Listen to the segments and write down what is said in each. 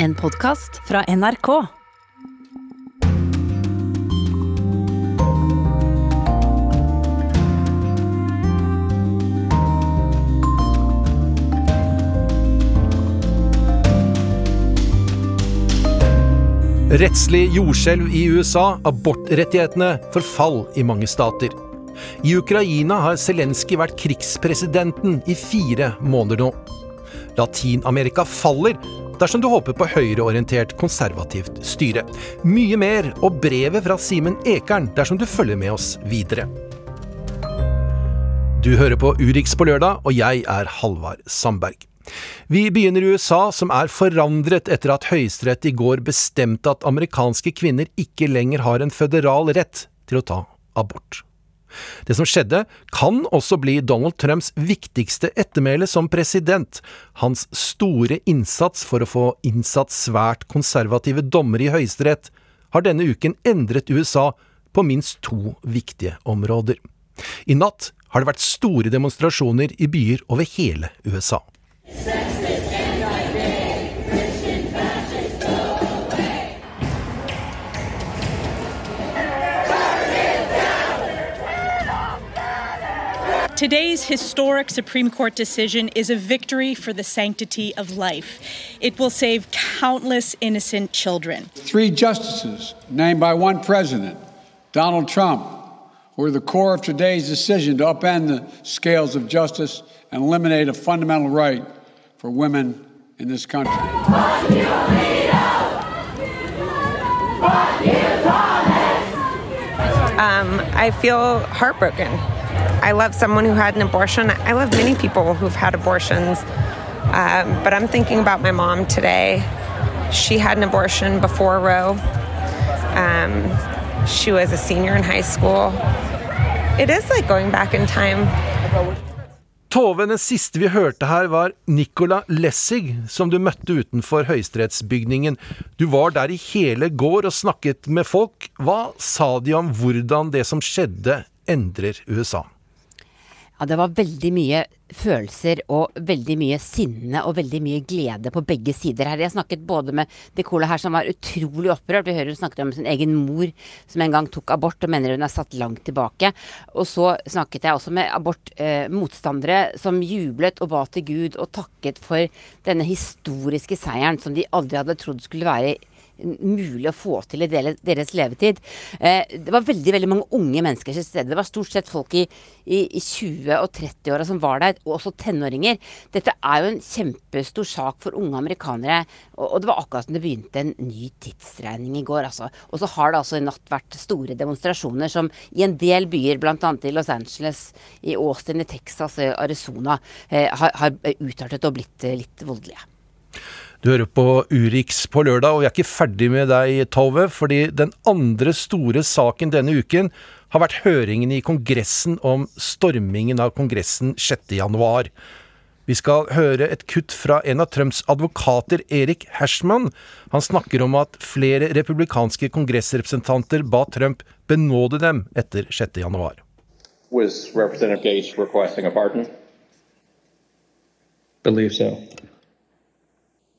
En podkast fra NRK. Rettslig jordskjelv i USA, abortrettighetene, forfall i mange stater. I Ukraina har Zelenskyj vært krigspresidenten i fire måneder nå. Latin-Amerika faller dersom du håper på høyreorientert konservativt styre. Mye mer og brevet fra Simen Ekern dersom du følger med oss videre. Du hører på Urix på lørdag, og jeg er Halvard Sandberg. Vi begynner i USA, som er forandret etter at Høyesterett i går bestemte at amerikanske kvinner ikke lenger har en føderal rett til å ta abort. Det som skjedde, kan også bli Donald Trumps viktigste ettermæle som president. Hans store innsats for å få innsatt svært konservative dommere i Høyesterett har denne uken endret USA på minst to viktige områder. I natt har det vært store demonstrasjoner i byer over hele USA. Today's historic Supreme Court decision is a victory for the sanctity of life. It will save countless innocent children. Three justices named by one president, Donald Trump, were the core of today's decision to upend the scales of justice and eliminate a fundamental right for women in this country. Um, I feel heartbroken. I love someone who had an abortion. I love many people who've had abortions. Um, but I'm thinking about my mom today. She had an abortion before Roe. Um, she was a senior in high school. It is like going back in time. Tove, den siste vi hørte her var Nicola Lessig, som du møtte utenfor høyesterettsbygningen. Du var der i hele går og snakket med folk. Hva sa de om hvordan det som skjedde, endrer USA? Ja, det var veldig mye følelser og veldig mye sinne og veldig mye glede på begge sider her. Jeg snakket både med Nicola her som var utrolig opprørt. Vi hører hun snakket om sin egen mor som en gang tok abort og mener hun er satt langt tilbake. Og så snakket jeg også med abortmotstandere eh, som jublet og ba til Gud og takket for denne historiske seieren som de aldri hadde trodd skulle være mulig å få til i deres levetid. Eh, det var veldig veldig mange unge mennesker til stede. Det var stort sett folk i, i, i 20- og 30-åra som var der, og også tenåringer. Dette er jo en kjempestor sak for unge amerikanere. Og, og det var akkurat som det begynte en ny tidsregning i går. Altså. Og så har det altså i natt vært store demonstrasjoner som i en del byer, bl.a. i Los Angeles, i Austin, i Texas, i Arizona, eh, har, har utartet og blitt eh, litt voldelige. Du hører på Urix på lørdag, og vi er ikke ferdig med deg, Tove, fordi den andre store saken denne uken har vært høringen i Kongressen om stormingen av Kongressen 6.1. Vi skal høre et kutt fra en av Trumps advokater, Erik Hershman. Han snakker om at flere republikanske kongressrepresentanter ba Trump benåde dem etter 6.1. Was Representative Gates requesting a pardon? Believe so.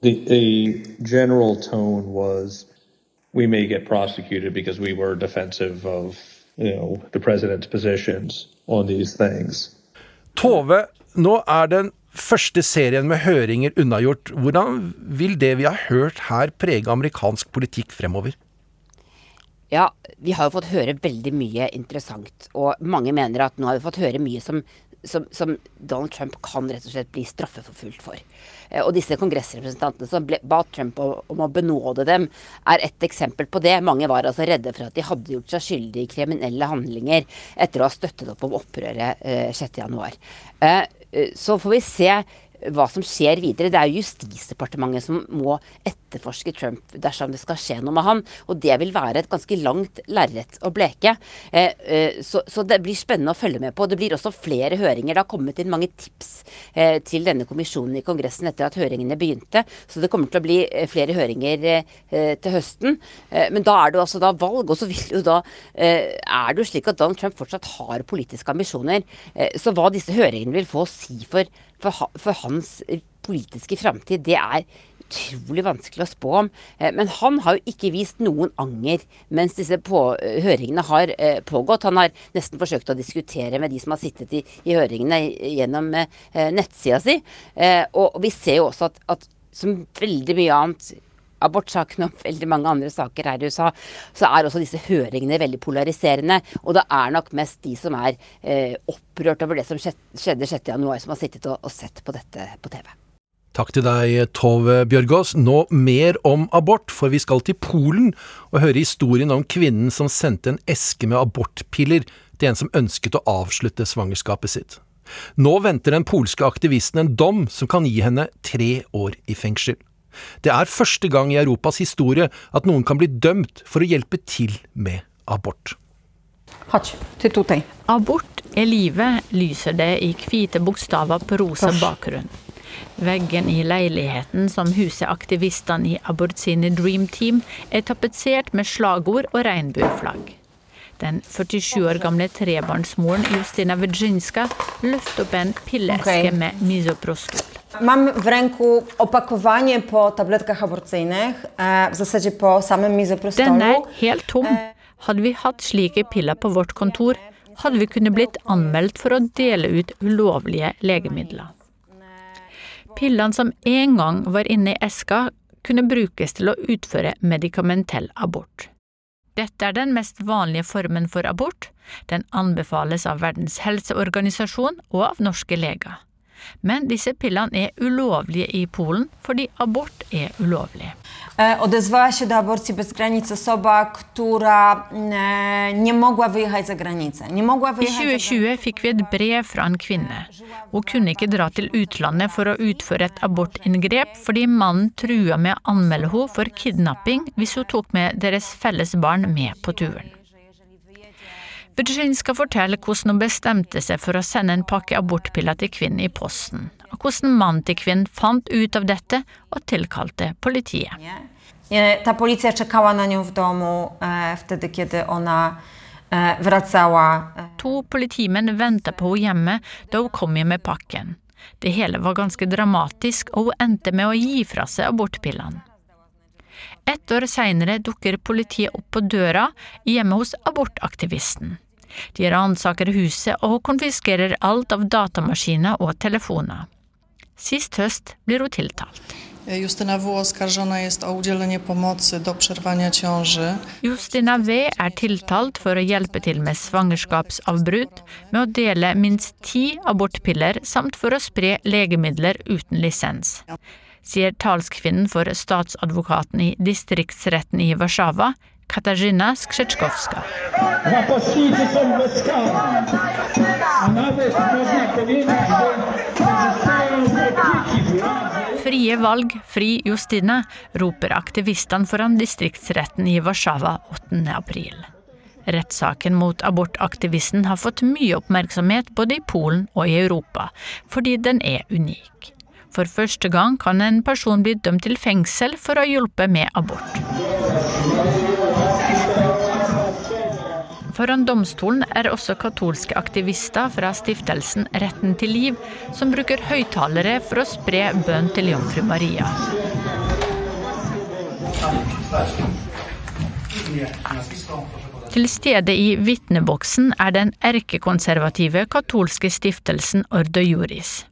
The, the general tone was we may get prosecuted because we were defensive of you know the president's positions on these things. Tove, nå er den første serien med høringer unnagjort. Hvordan vil det vi har hørt her prege amerikansk politikk fremover? Ja, vi har jo fått høre veldig mye interessant, og mange mener at nå har vi fått høre mye som som, som, Donald Trump kan rett og slett bli straffeforfulgt for. Eh, og disse kongressrepresentantene som ble, ba Trump om, om, å benåde dem, er et eksempel på det. Mange var altså redde for at de hadde gjort seg skyldige i kriminelle handlinger etter å ha støttet opp om opprøret eh, 6.1. Eh, eh, så får vi se hva som skjer videre. Det er jo Justisdepartementet som må etterforske Trump dersom det skal skje noe med han. Og det vil være et ganske langt lerret å bleke. Eh, eh, så, så, det blir spennende å følge med på. Det blir også flere høringer. Det har kommet inn mange tips eh, til denne kommisjonen i Kongressen etter at høringene begynte. Så det kommer til å bli eh, flere høringer eh, til høsten. Eh, men da er det jo altså da valg, og så vil jo da er det jo slik at Donald Trump fortsatt har politiske ambisjoner. så hva disse høringene vil få å si for for, for hans politiske framtid, det er utrolig vanskelig å spå om. Eh, men han har jo ikke vist noen anger mens disse eh, høringene har eh, pågått. Han har nesten forsøkt å diskutere med de som har sittet i, i høringene gjennom nettsida si. Og, vi ser jo også at, at som veldig mye annet abortsaken og veldig mange andre saker her i USA, så er også disse høringene veldig polariserende. Og det er nok mest de som er eh, opprørt over det som skjedde 6.1, som har sittet og, og sett på dette på TV. Takk til deg, Tove Bjørgaas. Nå mer om abort, for vi skal til Polen og høre historien om kvinnen som sendte en eske med abortpiller til en som ønsket å avslutte svangerskapet sitt. Nå venter den polske aktivisten en dom som kan gi henne tre år i fengsel. Det er første gang i Europas historie at noen kan bli dømt for å hjelpe til med abort. Abort er livet, lyser det i hvite bokstaver på rosa bakgrunn. Veggen i leiligheten som huser aktivistene i Abort sine Dream Team, er tapetsert med slagord og regnbueflagg. Den 47 år gamle trebarnsmoren Justina Wydrzynska løfter opp en pilleeske okay. med misoprostol. Mam w ręku opakowanie po tabletkach aborcyjnych, e, w zasadzie po samym mizoprostolu. Den er helt tom. E, hadde vi hatt slike piller på vårt kontor, hadde vi kunnet blitt anmeldt for å dele ut ulovlige legemidler. Pillene som en gang var inne i eska, kunne brukes til å utføre medikamentell abort. Dette er den mest vanlige formen for abort. Den anbefales av Verdens helseorganisasjon og av norske leger. Men disse pillene er ulovlige i Polen fordi abort er ulovlig. E, odezwała się do aborcji bez granic osoba, która e, nie mogła wyjechać za granicę. Nie mogła wyjechać I 2020 fikk vi et brev fra en kvinne. Hun kunne ikke dra til utlandet for å utføre et abortinngrep fordi mannen trua med å anmelde henne for kidnapping hvis hun tok med deres felles barn med på turen. Virgin skal fortelle hvordan hun bestemte seg for å sende en pakke abortpiller til kvinnen i posten, og hvordan mannen til kvinnen fant ut av dette og tilkalte politiet. Ta policja czekała na nią w domu e, wtedy, kiedy ona e, wracała. To politimenn ventet på henne hjemme da hun kom hjem med pakken. Det hele var ganske dramatisk, og hun endte med å gi fra seg abortpillene. Et år seinere dukker politiet opp på døra hjemme hos abortaktivisten. De ransaker huset og konfiskerer alt av datamaskiner og telefoner. Sist høst blir hun tiltalt. Justyna W. oskarżona jest o udzielenie pomocy do przerwania ciąży. Justina W. er tiltalt for å hjelpe til med svangerskapsavbrudd, med å dele minst ti abortpiller samt for å spre legemidler uten lisens. Sier talskvinnen for statsadvokaten i distriktsretten i Warszawa, Katarzyna Skrzeczkowska. Napastnicy są bezkarni, a nawet można powiedzieć, że korzystają z opieki władzy. Frie valg, fri Justine, roper aktivistene foran distriktsretten i Warszawa 8. april. Rettssaken mot abortaktivisten har fått mye oppmerksomhet både i Polen og i Europa, fordi den er unik. For første gang kan en person bli dømt til fengsel for å ha hjulpet med abort. Foran domstolen er også katolske aktivister fra stiftelsen Retten til liv, som bruker høyttalere for å spre bønn til jomfru Maria. Til stede i vitneboksen er den erkekonservative katolske stiftelsen Ordo Juris.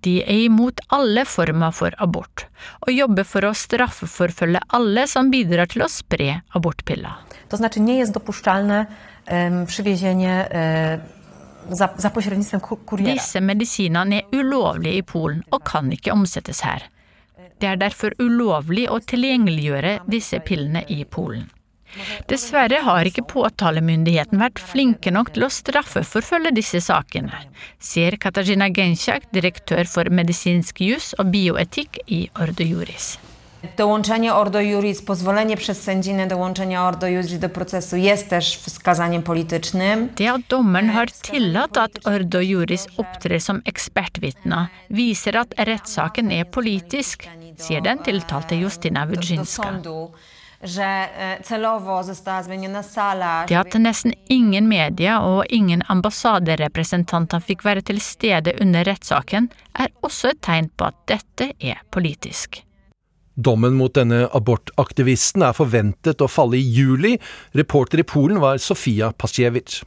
De er imot alle former for abort, og jobber for å straffeforfølge alle som bidrar til å spre abortpiller. To znaczy nie jest dopuszczalne przywiezienie za, za pośrednictwem kuriera. Disse medisinene er ulovlige i Polen og kan ikke omsettes her. Det er derfor ulovlig å tilgjengeliggjøre disse pillene i Polen. Dessverre har ikke påtalemyndigheten vært flinke nok til å straffeforfølge disse sakene, sier Katarzyna Gensjak, direktør for medisinsk jus og bioetikk i Ordo Juris. Dołączenie Ordo Juris, pozwolenie przez sędzinę dołączenia Ordo Juris do procesu jest też wskazaniem politycznym. Det at dommeren har tillatt at Ordo Juris opptrer som ekspertvitne, viser at rettssaken er politisk, sier den tiltalte Justina Wydrzynska. E, det at nesten ingen media og ingen ambassaderepresentanter fikk være til stede under rettssaken, er også et tegn på at dette er politisk. Dommen mot denne abortaktivisten er forventet å falle i juli. Reporter i Polen var Sofia Pasiewicz.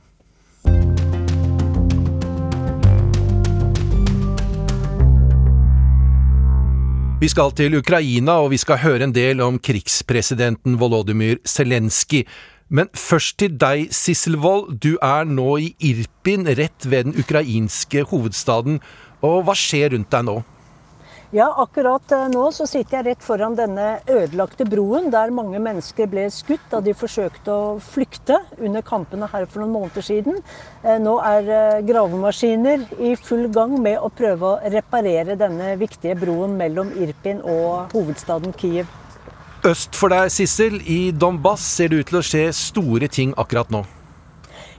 Vi skal til Ukraina, og vi skal høre en del om krigspresidenten Volodymyr Zelenskyj. Men først til deg, Sisselvold. Du er nå i Irpin, rett ved den ukrainske hovedstaden. Og hva skjer rundt deg nå? Ja, akkurat eh, nå så sitter jeg rett foran denne ødelagte broen der mange mennesker ble skutt da de forsøkte å flykte under kampene her for noen måneder siden. Eh, nå er eh, gravemaskiner i full gang med å prøve å reparere denne viktige broen mellom Irpin og hovedstaden Kiev. Øst for deg, Sissel, i Donbass ser det ut til å skje store ting akkurat nå.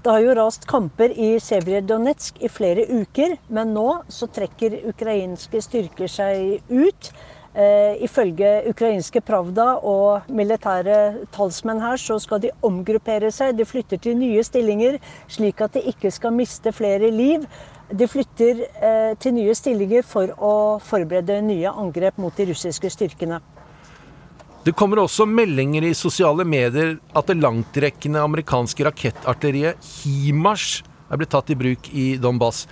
Det har jo rast kamper i Sevredonetsk i flere uker, men nå så trekker ukrainske styrker seg ut. Eh, ifølge ukrainske Pravda og militære talsmenn her, så skal de omgruppere seg. De flytter til nye stillinger, slik at de ikke skal miste flere liv. De flytter eh, til nye stillinger for å forberede nye angrep mot de russiske styrkene. Det kommer også meldinger i sosiale medier at det langtrekkende amerikanske rakettartilleriet HIMARS er blitt tatt i bruk i Donbass.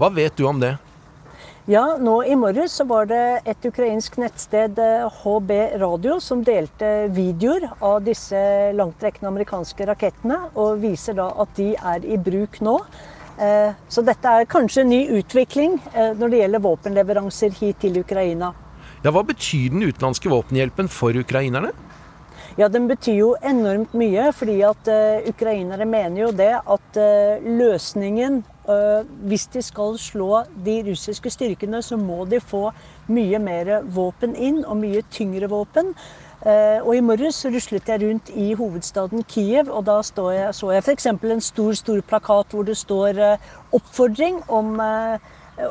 Hva vet du om det? Ja, nå i morges så var det et ukrainsk nettsted, HB Radio, som delte videoer av disse langtrekkende amerikanske rakettene, og viser da at de er i bruk nå. Eh, så dette er kanskje en ny utvikling eh, når det gjelder våpenleveranser hit til Ukraina. Ja, Hva betyr den utenlandske våpenhjelpen for ukrainerne? Ja, Den betyr jo enormt mye, fordi at uh, ukrainere mener jo det at uh, løsningen uh, Hvis de skal slå de russiske styrkene, så må de få mye mer våpen inn, og mye tyngre våpen. og I morges ruslet jeg rundt i hovedstaden Kiev, og da jeg, så jeg f.eks. en stor stor plakat hvor det står oppfordring om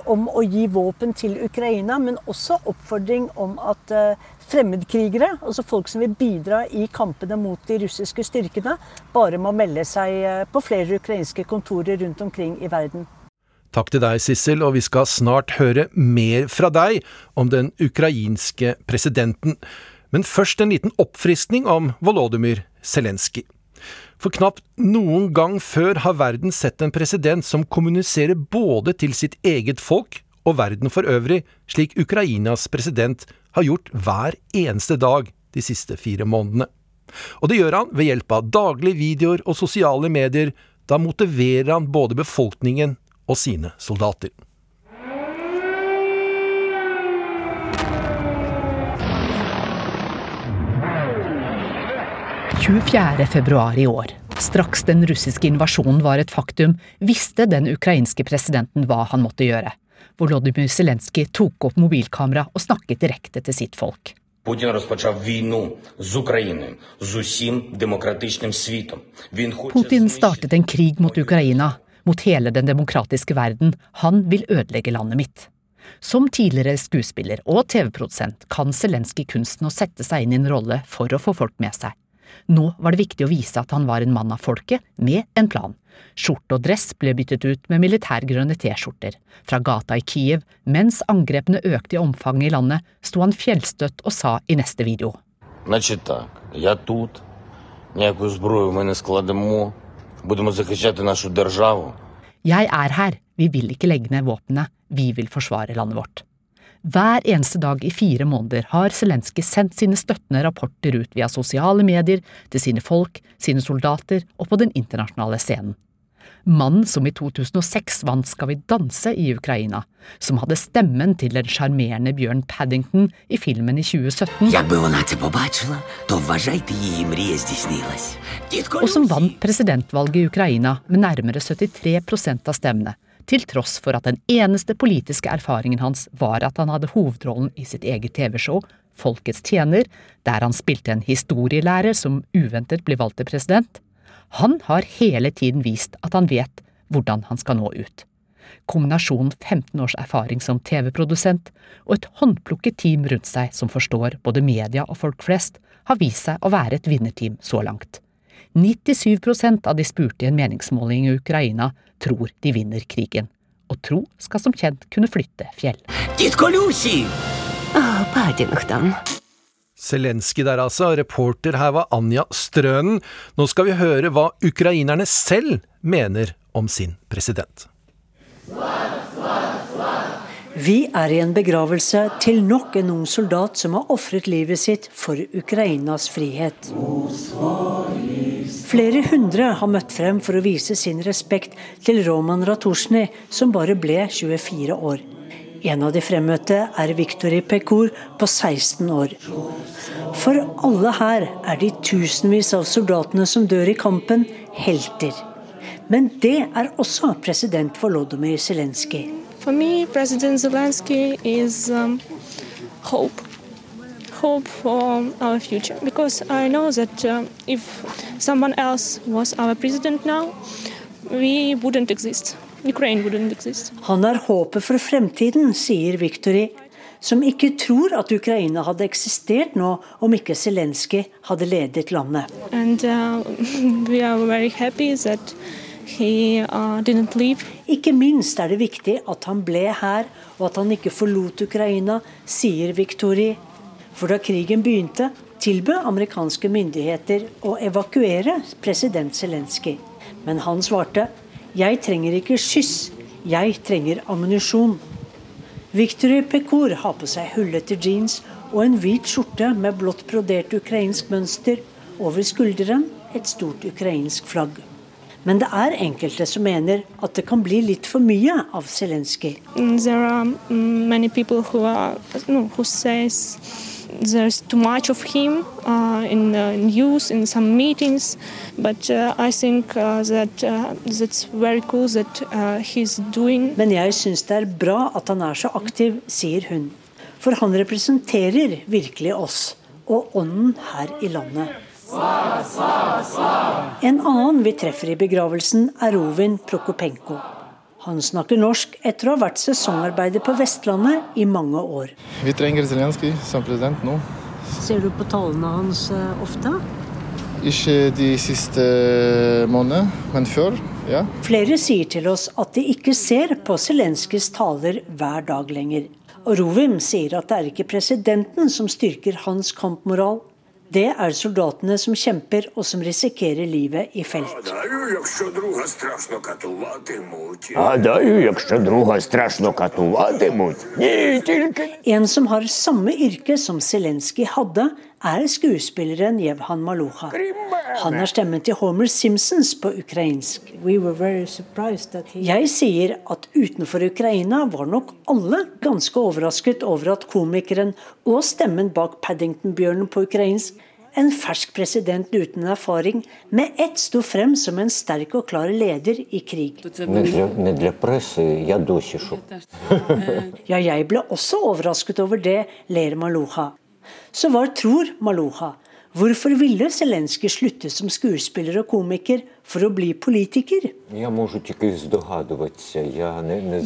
om å gi våpen til Ukraina, men også oppfordring om at eh, fremmedkrigere, altså folk som vil bidra i kampene mot de russiske styrkene, bare må melde seg eh, på flere ukrainske kontorer rundt omkring i verden. Takk til deg, Sissel, og vi skal snart høre mer fra deg om den ukrainske presidenten. Men først en liten oppfriskning om Volodymyr Zelenskyj. For knapt noen gang før har verden sett en president som kommuniserer både til sitt eget folk og verden for øvrig, slik Ukrainas president har gjort hver eneste dag de siste fire månedene. Og det gjør han ved hjelp av daglige videoer og sosiale medier. Da motiverer han både befolkningen og sine soldater. 24. februar i år, straks den russiske invasjonen var et faktum, visste den ukrainske presidenten hva han måtte gjøre. Volodymyr Zelenskyj tok opp mobilkamera og snakket direkte til sitt folk. Putin розпочав війну з Україною, з усім демократичним світом. Він хоче Putin startet en krig mot Ukraina, mot hele den demokratiske verden. Han vil ødelegge landet mitt. Som tidligere skuespiller og TV-produsent kan Zelenskyj kunsten å sette seg inn i en rolle for å få folk med seg. Nå var det viktig å vise at han var en mann av folket, med en plan. Skjorte og dress ble byttet ut med militærgrønne T-skjorter. Fra gata i Kiev, mens angrepene økte i omfang i landet, sto han fjellstøtt og sa i neste video. Jeg er her, vi vil ikke legge ned våpnene, vi vil forsvare landet vårt. Hver eneste dag i fire måneder har Zelenskyj sendt sine støttende rapporter ut via sosiale medier til sine folk, sine soldater og på den internasjonale scenen. Mannen som i 2006 vant Skal vi danse i Ukraina, som hadde stemmen til den sjarmerende Bjørn Paddington i filmen i 2017, og som vant presidentvalget i Ukraina med nærmere 73% av stemmene, til tross for at den eneste politiske erfaringen hans var at han hadde hovedrollen i sitt eget TV-show Folkets tjener, der han spilte en historielærer som uventet ble valgt til president. Han har hele tiden vist at han vet hvordan han skal nå ut. Kombinasjonen 15 års erfaring som TV-produsent og et håndplukket team rundt seg som forstår både media og folk flest, har vist seg å være et vinnerteam så langt. 97% av de spurte i en meningsmåling i Ukraina tror de vinner krigen. Og tro skal som kjent kunne flytte fjell. Zelenskyj der altså, reporter her var Anja Strønen. Nå skal vi høre hva ukrainerne selv mener om sin president. Vi er i en begravelse til nok en ung soldat som har ofret livet sitt for Ukrainas frihet. Flere hundre har møtt frem for å vise sin respekt til Roman Ratusjny, som bare ble 24 år. En av de fremmøtte er Viktori Pekor på 16 år. For alle her er de tusenvis av soldatene som dør i kampen, helter. Men det er også president Volodymyr Zelenskyj. For me, President Zelensky is um, hope. Hope for our future. Because I know that uh, if someone else was our president now, we wouldn't exist. Ukraine wouldn't exist. Han er håpet for fremtiden, sier Viktorij, som ikke tror at Ukraina hadde eksistert nå om ikke Zelenskyj hadde ledet landet. And uh, we are very happy that he uh. Ikke minst er det viktig at han ble her, og at han ikke forlot Ukraina, sier Viktori. For da krigen begynte, tilbød amerikanske myndigheter å evakuere president Zelenskyj. Men han svarte jeg trenger ikke skyss, jeg trenger ammunisjon. Viktori Pekor har på seg hullete jeans og en hvit skjorte med blått brodert ukrainsk mønster. Over skulderen et stort ukrainsk flagg. Men det er enkelte som mener at det kan bli litt for mye av Zelenskyj. There are many people who, are, no, who says there's too much of him uh, in uh, news, in some meetings. But uh, I think uh, that uh, that's very cool that uh, he's doing. Men jeg syns det er bra at han er så aktiv, sier hun. For han representerer virkelig oss, og ånden her i landet. En annen vi treffer i begravelsen, er Rovin Prokopenko. Han snakker norsk etter å ha vært sesongarbeider på Vestlandet i mange år. Vi trenger Zelenskyj som president nå. Ser du på tallene hans eh, ofte? Ikke de siste månedene, men før. ja. Flere sier til oss at de ikke ser på Zelenskyjs taler hver dag lenger. Og Rovim sier at det er ikke presidenten som styrker hans kampmoral. Det er soldatene som kjemper og som risikerer livet i felt. En som har samme yrke som Zelenskyj hadde, er skuespilleren Jevhan Maluha. Han er stemmen til Homer Simpsons på ukrainsk. Jeg sier at utenfor Ukraina var nok alle ganske overrasket over at komikeren og stemmen bak Paddington-bjørnen på ukrainsk en fersk president uten erfaring, med ett sto frem som en sterk og klar leder i krig. Ja, jeg ble også overrasket over det, ler Maluha. Så hva tror Maloha? Hvorfor ville Zelenskyj slutte som skuespiller og komiker for å bli politiker?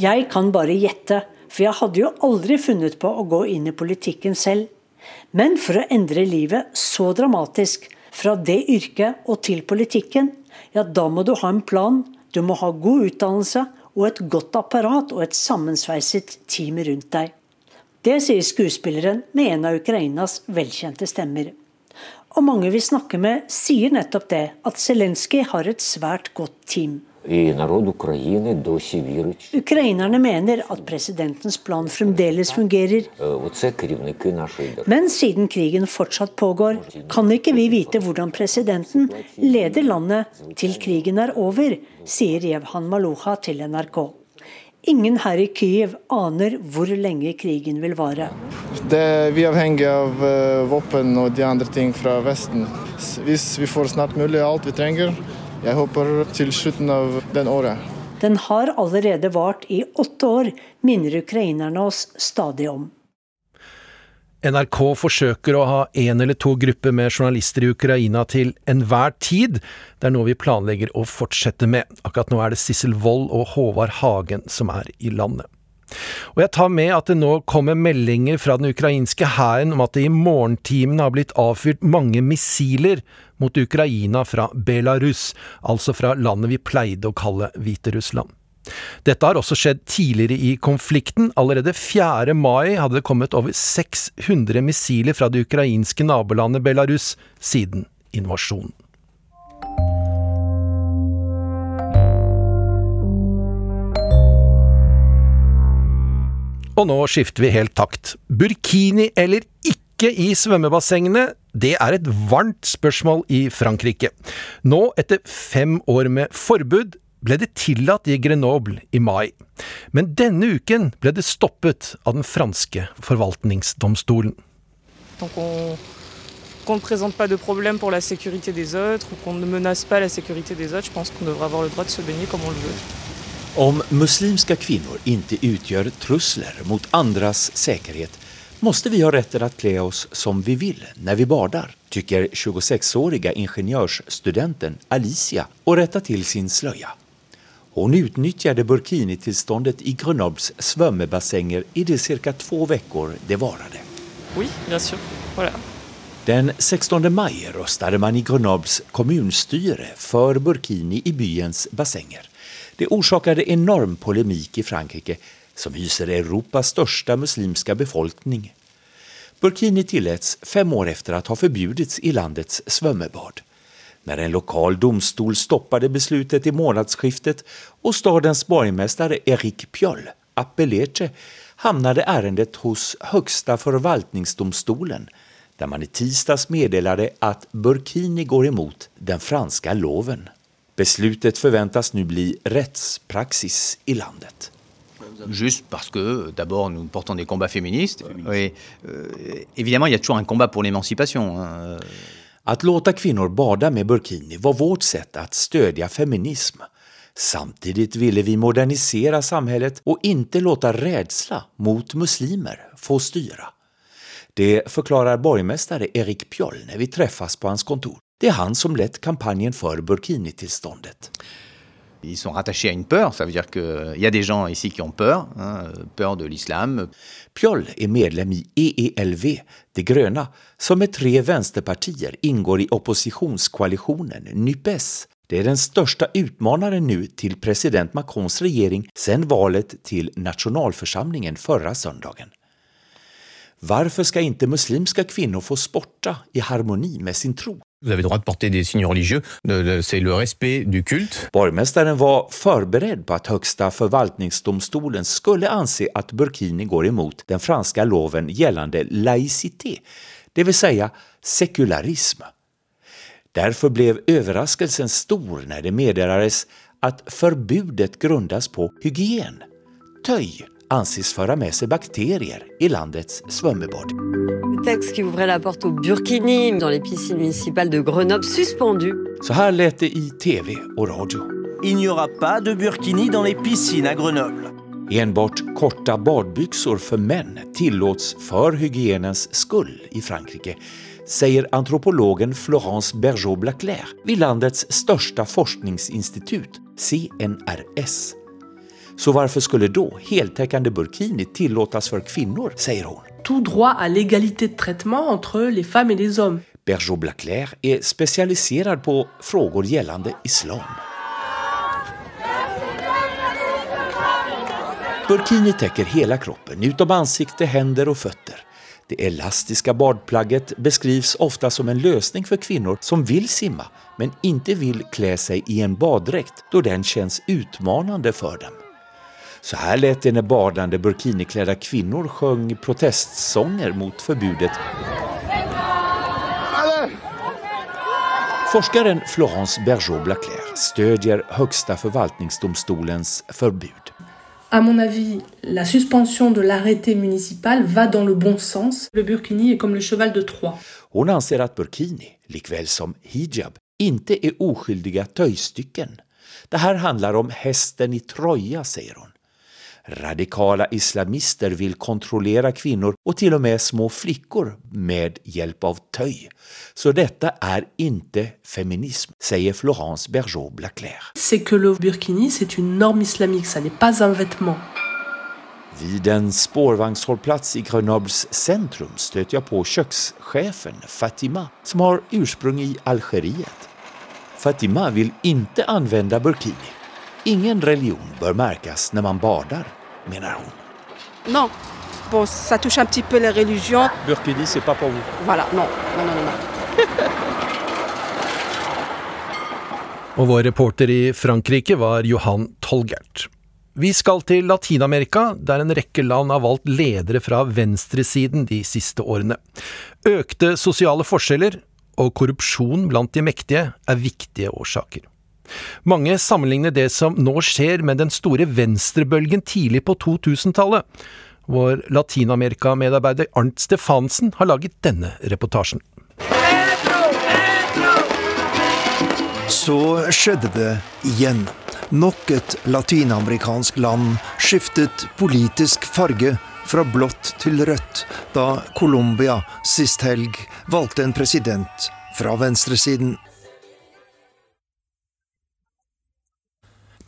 Jeg kan bare gjette, for jeg hadde jo aldri funnet på å gå inn i politikken selv. Men for å endre livet så dramatisk, fra det yrket og til politikken, ja, da må du ha en plan, du må ha god utdannelse og et godt apparat og et sammensveiset team rundt deg. Det sier skuespilleren med en av Ukrainas velkjente stemmer. Og mange vi snakker med, sier nettopp det, at Zelenskyj har et svært godt team. Ukrainerne mener at presidentens plan fremdeles fungerer. Men siden krigen fortsatt pågår, kan ikke vi vite hvordan presidenten leder landet til krigen er over, sier Jevhan Maluha til NRK. Ingen her i Kyiv aner hvor lenge krigen vil vare. Det, vi er avhengig av uh, våpen og de andre ting fra Vesten. Hvis vi får snart mulig alt vi trenger, jeg håper til slutten av den året. Den har allerede vart i åtte år, minner ukrainerne oss stadig om. NRK forsøker å ha én eller to grupper med journalister i Ukraina til enhver tid. Det er noe vi planlegger å fortsette med. Akkurat nå er det Sissel Wold og Håvard Hagen som er i landet. Og jeg tar med at det nå kommer meldinger fra den ukrainske hæren om at det i morgentimene har blitt avfyrt mange missiler mot Ukraina fra Belarus, altså fra landet vi pleide å kalle Hviterussland. Dette har også skjedd tidligere i konflikten. Allerede 4. mai hadde det kommet over 600 missiler fra det ukrainske nabolandet Belarus siden invasjonen. Og nå skifter vi helt takt. Burkini eller ikke i svømmebassengene, det er et varmt spørsmål i Frankrike. Nå, etter fem år med forbud, ble det tillatt i Grenoble i mai. Men denne uken ble det stoppet av den franske forvaltningsdomstolen. Donc on qu'on ne présente pas de problème pour la sécurité des autres ou qu'on ne menace pas la sécurité des autres, je pense qu'on devrait avoir le droit de se baigner comme on le veut. Om muslimska kvinnor inte utgör trusler mot andras säkerhet måste vi ha rätten att klä oss som vi vill när vi badar, tycker 26-åriga ingenjörsstudenten Alicia och rette till sin slöja. Hon utnyttjade burkinitillståndet i Grenobles svömmebassänger i de cirka två veckor det varade. Oui, bien sûr. Voilà. Den 16 maj röstade man i Grenobles kommunstyre för burkini i byens bassänger. Det orsakade enorm polemik i Frankrike som hyser Europas största muslimska befolkning. Burkini tilläts fem år efter att ha förbjudits i landets svömmebad. När en lokal domstol stoppade beslutet i månadsskiftet och stadens borgmästare Erik Pjöll Appelece hamnade ärendet hos Högsta förvaltningsdomstolen där man i tisdags meddelade att Burkini går emot den franska loven. Beslutet förväntas nu bli rättspraxis i landet. Juste parce que, d'abord, nous portons des combats féministes. Oui. euh, évidemment, il y a toujours un combat pour l'émancipation. hein. Att låta kvinnor bada med burkini var vårt sätt att stödja feminism. Samtidigt ville vi modernisera samhället och inte låta rädsla mot muslimer få styra. Det förklarar borgmästare Erik Pjoll när vi träffas på hans kontor. Det är han som lett kampanjen för burkinitillståndet. Ils sont rattachés à une peur, ça veut dire qu'il y a des gens ici qui ont peur, hein, peur de l'islam. Pjoll är medlem i EELV, De gröna, som med tre vänsterpartier ingår i oppositionskoalitionen NUPES. Det är den största utmanaren nu till president Macrons regering sedan valet till nationalförsamlingen förra söndagen. Varför ska inte muslimska kvinnor få sporta i harmoni med sin tro? Vous avez droit de porter des signes religieux, c'est le respect du culte. Borgmästaren var förberedd på att Högsta förvaltningsdomstolen skulle anse att Burkini går emot den franska loven gällande laïcité, det vill säga sekularism. Därför blev överraskelsen stor när det meddelades att förbudet grundas på hygien. Töj anses föra med sig bakterier i landets svömmebad. Le texte qui ouvrait la burkini dans les piscines municipales de Grenoble suspendu. Så här lät det i tv och radio. Il n'y aura pas de burkini dans les piscines à Grenoble. Enbart korta badbyxor för män tillåts för hygienens skull i Frankrike, säger antropologen Florence Bergeau-Blaclair vid landets största forskningsinstitut, CNRS. Så varför skulle då heltäckande burkini tillåtas för kvinnor, säger hon. tout droit à l'égalité de traitement entre les femmes et les hommes. Bergeau-Blaclair är specialiserad på frågor gällande islam. Burkini täcker hela kroppen, utom ansikte, händer och fötter. Det elastiska badplagget beskrivs ofta som en lösning för kvinnor som vill simma men inte vill klä sig i en baddräkt då den känns utmanande för dem. Så här lät det när badande burkiniklädda kvinnor sjöng protestsånger mot förbudet Forskaren Florence Bergeau-Blaclair stödjer Högsta förvaltningsdomstolens förbud. À mon avis, la suspension de l'arrêté municipal va dans le bon sens. Le burkini est comme le cheval de Troie. Hon anser att burkini, likväl som hijab, inte är oskyldiga töjstycken. Det här handlar om hästen i Troja, säger hon. Radikala islamister vill kontrollera kvinnor och till och med små flickor med hjälp av töj. Så detta är inte feminism, säger Florence Bergeau-Blaclair. C'est que le burkini, c'est une norme islamique, ça n'est pas un vêtement. Vid en spårvagnshållplats i Grenobles centrum stöter jag på kökschefen Fatima som har ursprung i Algeriet. Fatima vill inte använda burkini. Ingen religion bør merkes når man bader, mener hun. Non. Bon, ça touche un petit peu les religions. Burkini, c'est pas pour vous. Voilà, non, non, non, non. non. Og vår reporter i Frankrike var Johan Tolgert. Vi skal til Latin-Amerika, der en rekke land har valgt ledere fra venstresiden de siste årene. Økte sosiale forskjeller og korrupsjon blant de mektige er viktige årsaker. Mange sammenligner det som nå skjer med den store venstrebølgen tidlig på 2000-tallet. Vår Latin-Amerika-medarbeider Arnt Stefansen har laget denne reportasjen. Så skjedde det igjen. Nok et latinamerikansk land skiftet politisk farge fra blått til rødt da Colombia sist helg valgte en president fra venstresiden.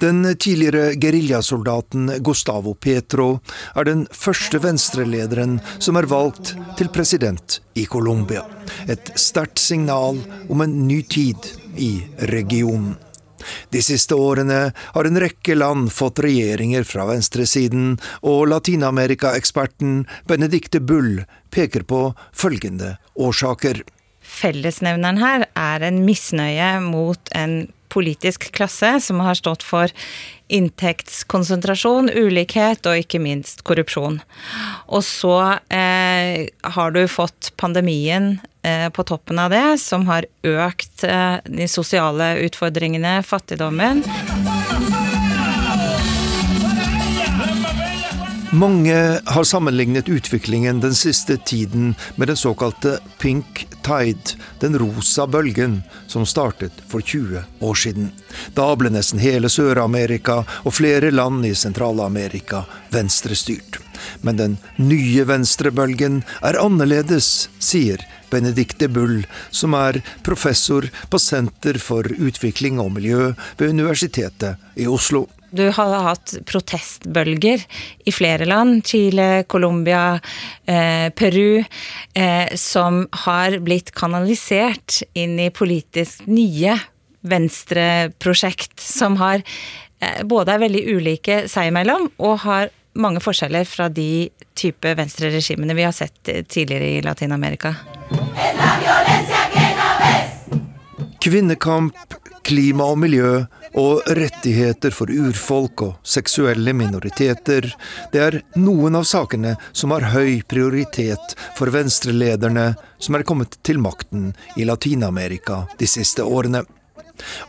Den tidligere geriljasoldaten Gustavo Petro er den første venstrelederen som er valgt til president i Colombia. Et sterkt signal om en ny tid i regionen. De siste årene har en rekke land fått regjeringer fra venstresiden, og Latin-Amerika-eksperten Benedicte Bull peker på følgende årsaker. Fellesnevneren her er en misnøye mot en politisk klasse som har stått for inntektskonsentrasjon, ulikhet og ikke minst korrupsjon. Og så eh, har du fått pandemien eh, på toppen av det, som har økt eh, de sosiale utfordringene, fattigdommen. Mange har sammenlignet utviklingen den siste tiden med den såkalte pink tide, den rosa bølgen, som startet for 20 år siden. Da ble nesten hele Sør-Amerika og flere land i Sentral-Amerika venstrestyrt. Men den nye venstrebølgen er annerledes, sier Benedicte Bull, som er professor på Senter for utvikling og miljø ved Universitetet i Oslo. Du har hatt protestbølger i flere land, Chile, Colombia, eh, Peru, eh, som har blitt kanalisert inn i politisk nye venstreprosjekt, som har eh, både er veldig ulike seg imellom, og har mange forskjeller fra de type venstreregimene vi har sett tidligere i Latin-Amerika. Kvinnekamp, klima og miljø og rettigheter for urfolk og seksuelle minoriteter, det er noen av sakene som har høy prioritet for venstrelederne som er kommet til makten i Latin-Amerika de siste årene.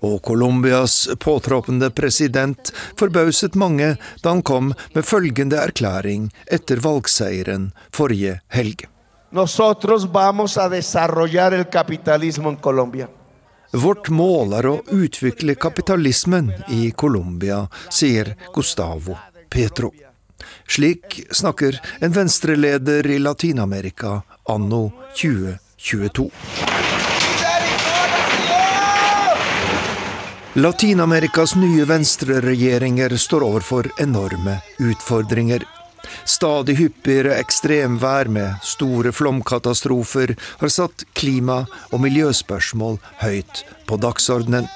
Og Colombias påtroppende president forbauset mange da han kom med følgende erklæring etter valgseieren forrige helg. Nosotros vamos a desarrollar el capitalismo en Colombia. Vårt mål er å utvikle kapitalismen i Colombia, sier Gustavo Petro. Slik snakker en venstreleder i Latin-Amerika anno 2022. Latin-Amerikas nye venstreregjeringer står overfor enorme utfordringer. Stadig hyppigere ekstremvær med store flomkatastrofer har satt klima- og miljøspørsmål høyt på dagsordenen.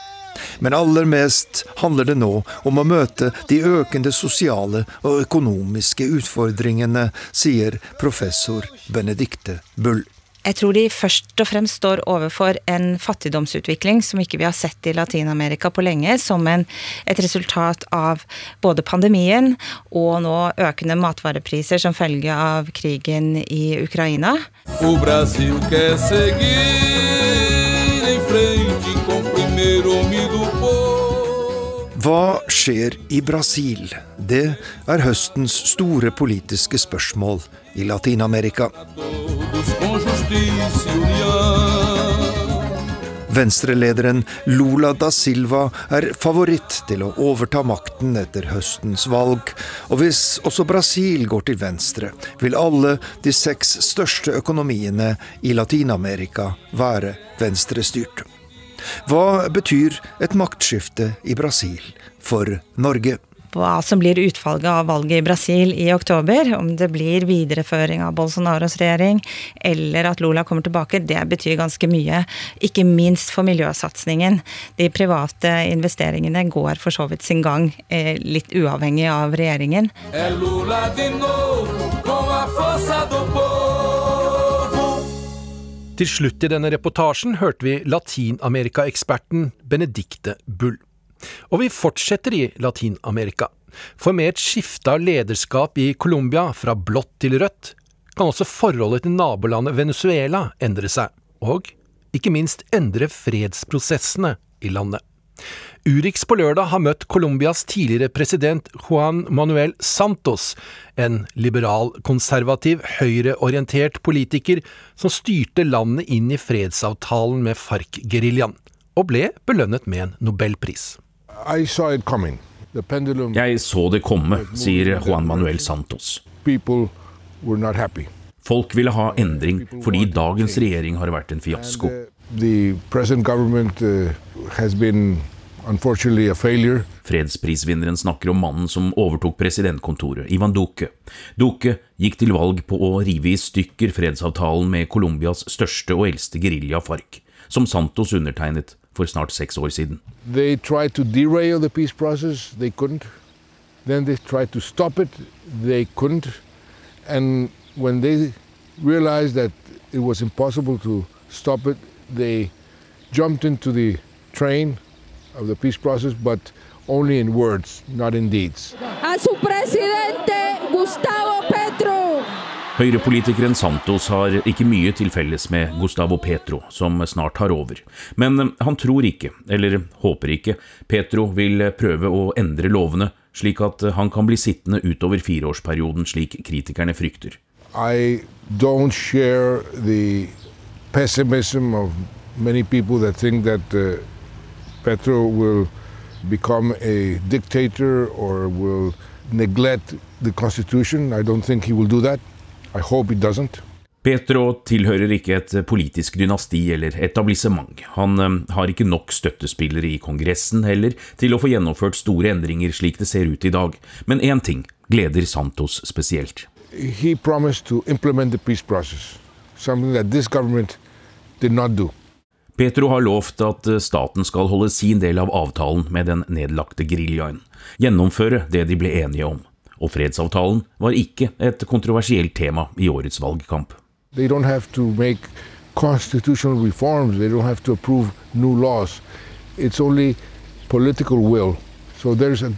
Men aller mest handler det nå om å møte de økende sosiale og økonomiske utfordringene, sier professor Benedicte Bull. Jeg tror de først og fremst står overfor en fattigdomsutvikling som ikke vi har sett i Latin-Amerika på lenge, som en, et resultat av både pandemien og nå økende matvarepriser som følge av krigen i Ukraina. O Brasil quer seguir em frente com primeiro do. Hva skjer i Brasil? Det er høstens store politiske spørsmål i Latin-Amerika. Venstrelederen Lula da Silva er favoritt til å overta makten etter høstens valg, og hvis også Brasil går til venstre, vil alle de seks største økonomiene i Latin-Amerika være venstrestyrt. Hva betyr et maktskifte i Brasil for Norge? Hva som blir utfallet av valget i Brasil i oktober, om det blir videreføring av Bolsonaros regjering, eller at Lula kommer tilbake, det betyr ganske mye. Ikke minst for miljøsatsingen. De private investeringene går for så vidt sin gang, eh, litt uavhengig av regjeringen. É Lula de novo, com a força do povo. Til slutt i denne reportasjen hørte vi Latin-Amerika-eksperten Benedicte Bull. Og vi fortsetter i Latin-Amerika. For med et skifte av lederskap i Colombia fra blått til rødt, kan også forholdet til nabolandet Venezuela endre seg, og ikke minst endre fredsprosessene i landet. Urix på lørdag har møtt Colombias tidligere president Juan Manuel Santos, en liberal, konservativ, høyreorientert politiker som styrte landet inn i fredsavtalen med FARC-geriljaen, og ble belønnet med en nobelpris. I saw it coming. The pendulum Jeg så det komme, sier Juan Manuel Santos. people were not happy. Folk ville ha endring fordi dagens regjering har vært en fiasko. The present government uh, has been unfortunately a failure. Fredsprisvinneren snakker om mannen som overtok presidentkontoret, Ivan Duque. Duque gikk til valg på å rive i stykker fredsavtalen med Colombias største og eldste gerilja, FARC, som Santos undertegnet for snart seks år siden. They tried to derail the peace process, they couldn't. Then they tried to stop it, they couldn't. And when they realized that it was impossible to stop it, they jumped into the train of the peace process, but only in words, not in deeds. a su presidente Gustavo Petro. Høyrepolitikeren Santos har ikke mye til felles med Gustavo Petro, som snart tar over. Men eh, han tror ikke, eller håper ikke, Petro vil prøve å endre lovene, slik at han kan bli sittende utover fireårsperioden, slik kritikerne frykter. I don't share the pessimism of many. I hope he doesn't. Petro tilhører ikke et politisk dynasti eller etablissement. Han eh, har ikke nok støttespillere i Kongressen heller til å få gjennomført store endringer slik det ser ut i dag. Men én ting gleder Santos spesielt. He promised to implement the peace process, something that this government did not do. Petro har lovt at eh, staten skal holde sin del av avtalen med den nedlagte geriljaen, gjennomføre det de ble enige om. Og fredsavtalen var ikke et kontroversielt tema i årets valgkamp. They don't have to make constitutional reforms, they don't have to approve new laws. It's only political will. So there's a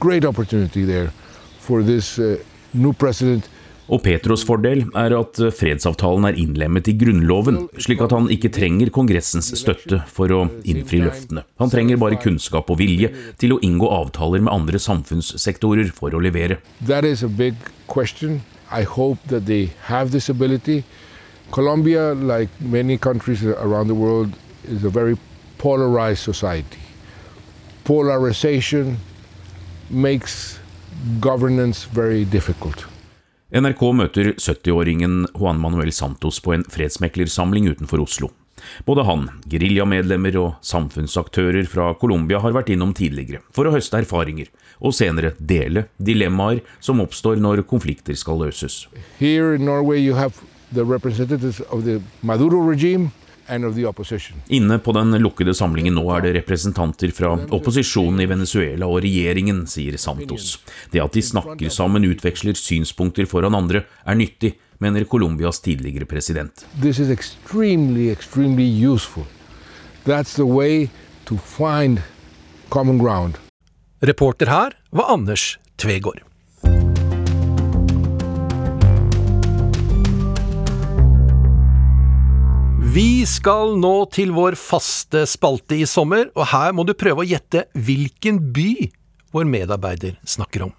great opportunity there for this uh, new president Og Petros fordel er at fredsavtalen er innlemmet i Grunnloven, slik at han ikke trenger Kongressens støtte for å innfri løftene. Han trenger bare kunnskap og vilje til å inngå avtaler med andre samfunnssektorer for å levere. I hope that they have this ability. Colombia, like many countries around the world, is a very polarized society. Polarization makes governance very difficult. NRK møter 70-åringen Juan Manuel Santos på en fredsmeklersamling utenfor Oslo. Både han, geriljamedlemmer og samfunnsaktører fra Colombia har vært innom tidligere for å høste erfaringer, og senere dele dilemmaer som oppstår når konflikter skal løses. Here in Norway, you have the representatives of Inne på den lukkede samlingen nå er det representanter fra opposisjonen i Venezuela og regjeringen, sier Santos. Det at de snakker sammen, utveksler synspunkter foran andre, er nyttig, mener Colombias tidligere president. Extremely, extremely useful. That's the way to find common ground. Reporter her var Anders Tvegård. Vi skal nå til vår faste spalte i sommer, og her må du prøve å gjette hvilken by vår medarbeider snakker om.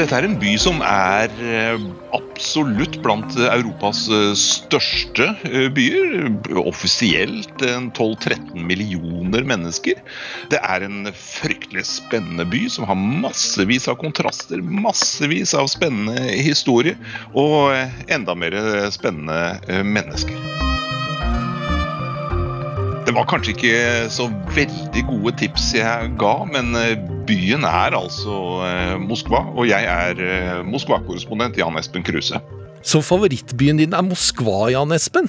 Dette er en by som er eh, absolutt blant Europas eh, største eh, byer. Offisielt 12-13 millioner mennesker. Det er en fryktelig spennende by som har massevis av kontraster, massevis av spennende historie og eh, enda mer spennende mennesker. Det var kanskje ikke så veldig gode tips jeg ga, men byen er altså Moskva, og jeg er Moskva-korrespondent Jan Espen Kruse. Så favorittbyen din er Moskva, Jan Espen?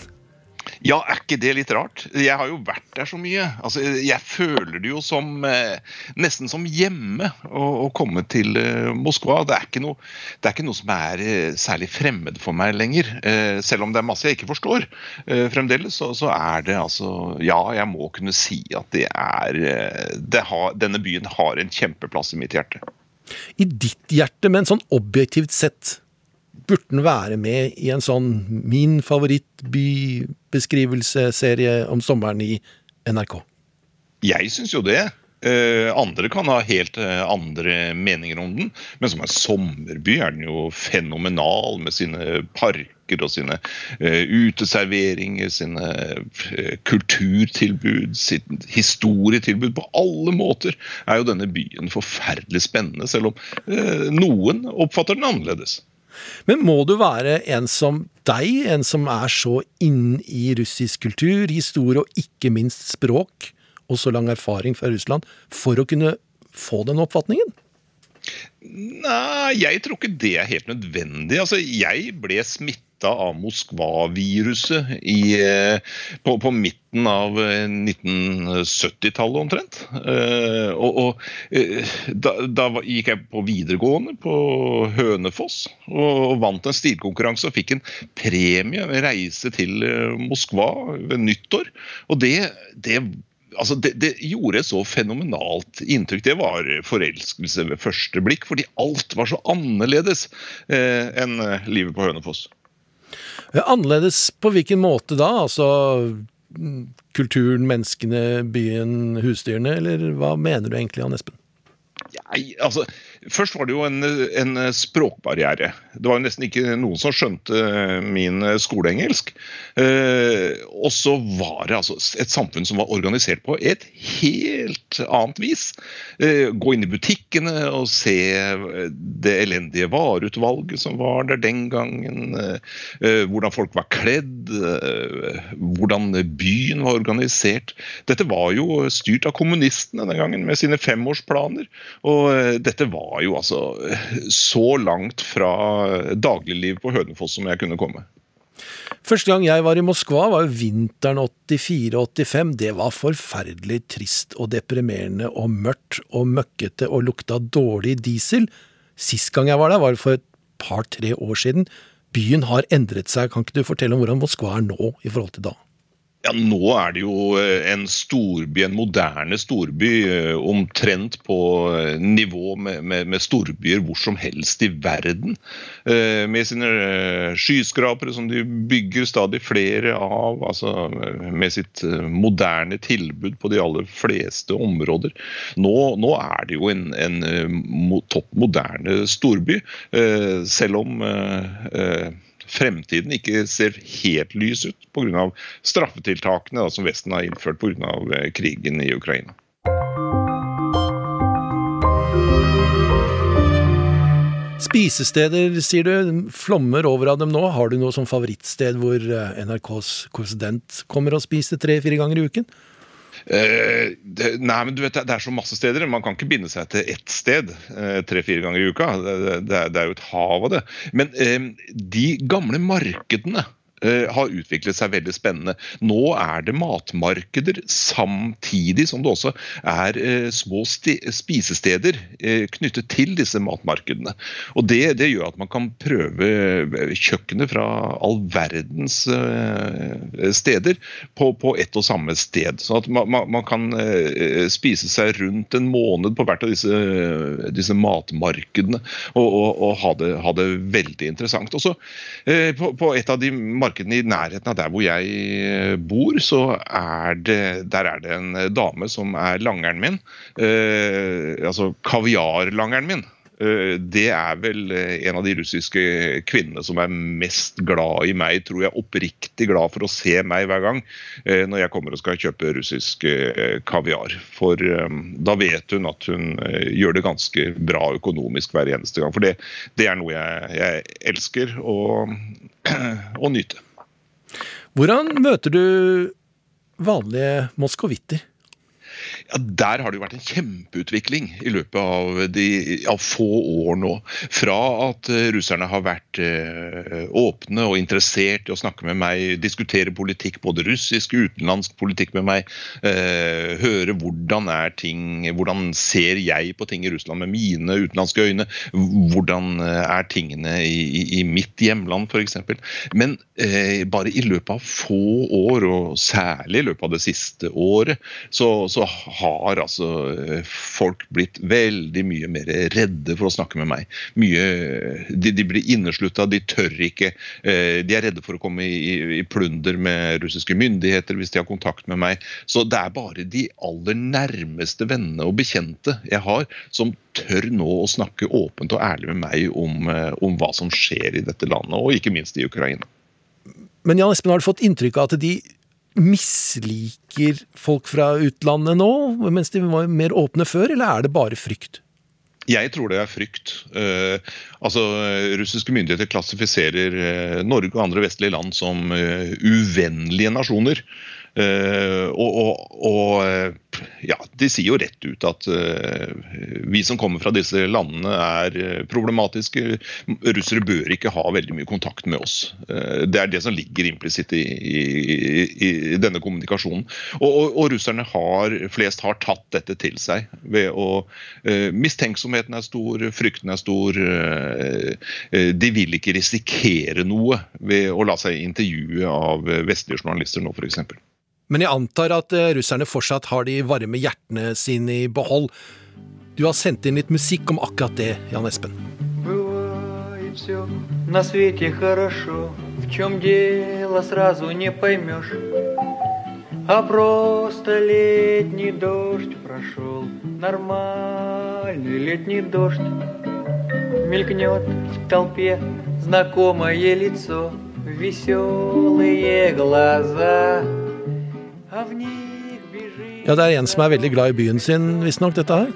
Ja, er ikke det litt rart? Jeg har jo vært der så mye. Altså, jeg føler det jo som eh, nesten som hjemme å, å komme til eh, Moskva. Det er, noe, det er ikke noe som er eh, særlig fremmed for meg lenger. Selv om det er masse jeg ikke forstår fremdeles, så, så, er det altså Ja, jeg må kunne si at det er det har, Denne byen har en kjempeplass i mitt hjerte. I ditt hjerte, men sånn objektivt sett, burde den være med i en sånn min favorittbybeskrivelseserie om sommeren i NRK? Jeg syns jo det. Uh, andre kan ha helt uh, andre meninger om den, men som en sommerby er den jo fenomenal med sine parker og sine uh, uteserveringer, sine kulturtilbud, sitt historietilbud. På alle måter er jo denne byen forferdelig spennende, selv om noen oppfatter den annerledes. Men må du være en som deg, en som er så inn i russisk kultur, historie og ikke minst språk, og så lang erfaring fra Russland, for å kunne få den oppfatningen? Nei, jeg tror ikke det er helt nødvendig. Altså, jeg ble smittet av Moskva-viruset på, på, midten av 1970-tallet omtrent. Og, og da, da, gikk jeg på videregående på Hønefoss og vant en stilkonkurranse og fikk en premie, en reise til Moskva ved nyttår. Og det, det altså det, det, gjorde et så fenomenalt inntrykk. Det var forelskelse ved første blikk, fordi alt var så annerledes eh, enn livet på Hønefoss. Annerledes på hvilken måte da? Altså kulturen, menneskene, byen, husdyrene, eller hva mener du egentlig, Ann Espen? Ja, altså, Først var det jo en, en, språkbarriere. Det var jo nesten ikke noen som skjønte min skoleengelsk. Eh, og så var det altså et samfunn som var organisert på et helt annet vis. Eh, gå inn i butikkene og se det elendige vareutvalget som var der den gangen. Eh, hvordan folk var kledd. Eh, hvordan byen var organisert. Dette var jo styrt av kommunistene den gangen med sine femårsplaner. Og eh, dette var var jo altså så langt fra dagligliv på Hønefoss som jeg kunne komme. Første gang jeg var i Moskva, var jo vinteren 84-85. Det var forferdelig trist og deprimerende og mørkt og møkkete og lukta dårlig diesel. Sist gang jeg var der, var for et par-tre år siden. Byen har endret seg. Kan ikke du fortelle om hvordan Moskva er nå i forhold til da? Ja, Nå er det jo eh, en storby, en moderne storby, eh, omtrent på eh, nivå med, med, med storbyer hvor som helst i verden. Med sine skyskrapere som de bygger stadig flere av, altså med sitt moderne tilbud på de aller fleste områder. Nå, nå er det jo en, en topp moderne storby, selv om fremtiden ikke ser helt lys ut pga. straffetiltakene da, som Vesten har innført pga. Eh, krigen i Ukraina. Spisesteder, sier du, flommer over av dem nå. Har du noe som favorittsted hvor eh, NRKs korrespondent kommer og spiser tre-fire ganger i uken? Uh, det, nei, men du vet, det er så masse steder. Man kan ikke binde seg til ett sted uh, tre-fire ganger i uka. Det, det, det, er jo et hav av det. Men uh, de gamle markedene Eh, har utviklet seg veldig spennende. Nå er det matmarkeder samtidig som det også er eh, små spisesteder eh, knyttet til disse matmarkedene. Og det, det, gjør at man kan prøve kjøkkenet fra all verdens steder på, på ett og samme sted. Så at man, man, kan spise seg rundt en måned på hvert av disse, disse matmarkedene og, og, og ha, det, ha, det, veldig interessant. Også på, på et av de markedene markedene i nærheten av der hvor jeg eh, bor, så er det, der er det en dame som er langeren min. Eh, altså kaviarlangeren min. Eh, Det er vel eh, en av de russiske kvinnene som er mest glad i meg, tror jeg. Oppriktig glad for å se meg hver gang eh, når jeg kommer og skal kjøpe russisk kaviar. For da vet hun at hun gjør det ganske bra økonomisk hver eneste gang. For det, det er noe jeg, jeg elsker å, å nyte. Hvordan møter du vanlige moskovitter? Ja, Der har det jo vært en kjempeutvikling i løpet av, de, av få år nå. Fra at eh, russerne har vært eh, åpne og interessert i å snakke med meg, diskutere politikk, både russisk og utenlandsk politikk med meg, eh, høre hvordan er ting, hvordan ser jeg på ting i Russland med mine utenlandske øyne, hvordan er tingene i, i, i mitt hjemland f.eks. Men eh, bare i løpet av få år, og særlig i løpet av det siste året, så, så har altså eh, folk blitt veldig mye mer redde for å snakke med meg. Mye, de, de blir inneslutta, de tør ikke. eh, De er redde for å komme i, i- i plunder med russiske myndigheter hvis de har kontakt med meg. Så det er bare de aller nærmeste vennene og bekjente jeg har, som tør nå å snakke åpent og ærlig med meg om, eh, om hva som skjer i dette landet, og ikke minst i Ukraina. Men Jan Espen, har du fått inntrykk av at de misliker folk fra utlandet nå, mens de var mer åpne før, eller er det bare frykt? Jeg tror det er frykt. Uh, altså, Russiske myndigheter klassifiserer uh, Norge og andre vestlige land som uh, uvennlige nasjoner. Og, og, og ja, de sier jo rett ut at eh, vi som kommer fra disse landene er eh, problematiske. Russere bør ikke ha veldig mye kontakt med oss. Eh, det er det som ligger implisitt i, i, i denne kommunikasjonen. Og, og, og russerne har, flest har tatt dette til seg ved å Mistenksomheten er stor, frykten er stor. de vil ikke risikere noe ved å la seg intervjue av vestlige journalister nå, f.eks. Men jeg antar at eh, russerne fortsatt har de varme hjertene sine i behold. Du har sendt inn litt musikk om akkurat det, Jan Espen. Хорошо, в чем дело сразу не поймешь. А просто летний дождь прошел, нормальный летний дождь. Мелькнет в толпе знакомое лицо, веселые глаза. Ja, det er en som er veldig glad i byen sin, visstnok, dette her.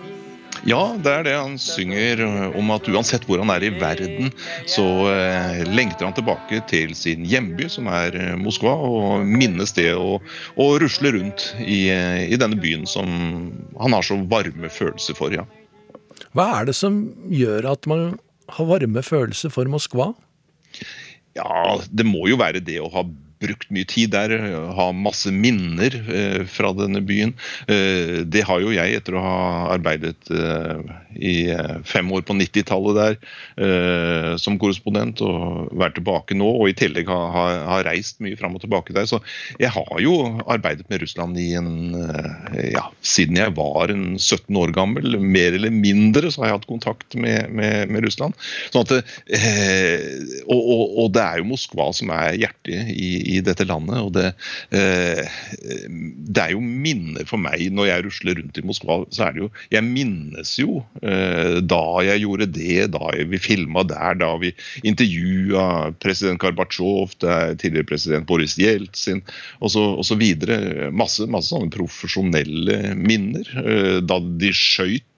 Ja, det er det han synger om at uansett hvor han er i verden, så eh, lengter han tilbake til sin hjemby, som er eh, Moskva, og minnes det å, å rusle rundt i, eh, i denne byen som han har så varme følelser for. ja. Hva er det som gjør at man har varme følelser for Moskva? Ja, det må jo være det å ha brukt mye tid der, ha masse minner eh, fra denne byen. Eh, det har jo jeg etter å ha arbeidet eh, i eh, fem år på 90-tallet der eh, som korrespondent, og vært tilbake nå, og i tillegg har har, har reist mye fram og tilbake der. Så jeg har jo arbeidet med Russland i en, eh, ja, siden jeg var en 17 år gammel. Mer eller mindre så har jeg hatt kontakt med, med, med Russland. Sånn at, eh, og, og, og det er jo Moskva som er hjertet i, i dette landet. og det, det er jo minner for meg når jeg rusler rundt i Moskva. så er det jo, Jeg minnes jo da jeg gjorde det, da vi filma der, da vi intervjua president Gorbatsjov, er tidligere president Boris Jeltsin osv. Masse, masse sånne profesjonelle minner. eh, Da de skøyt eh,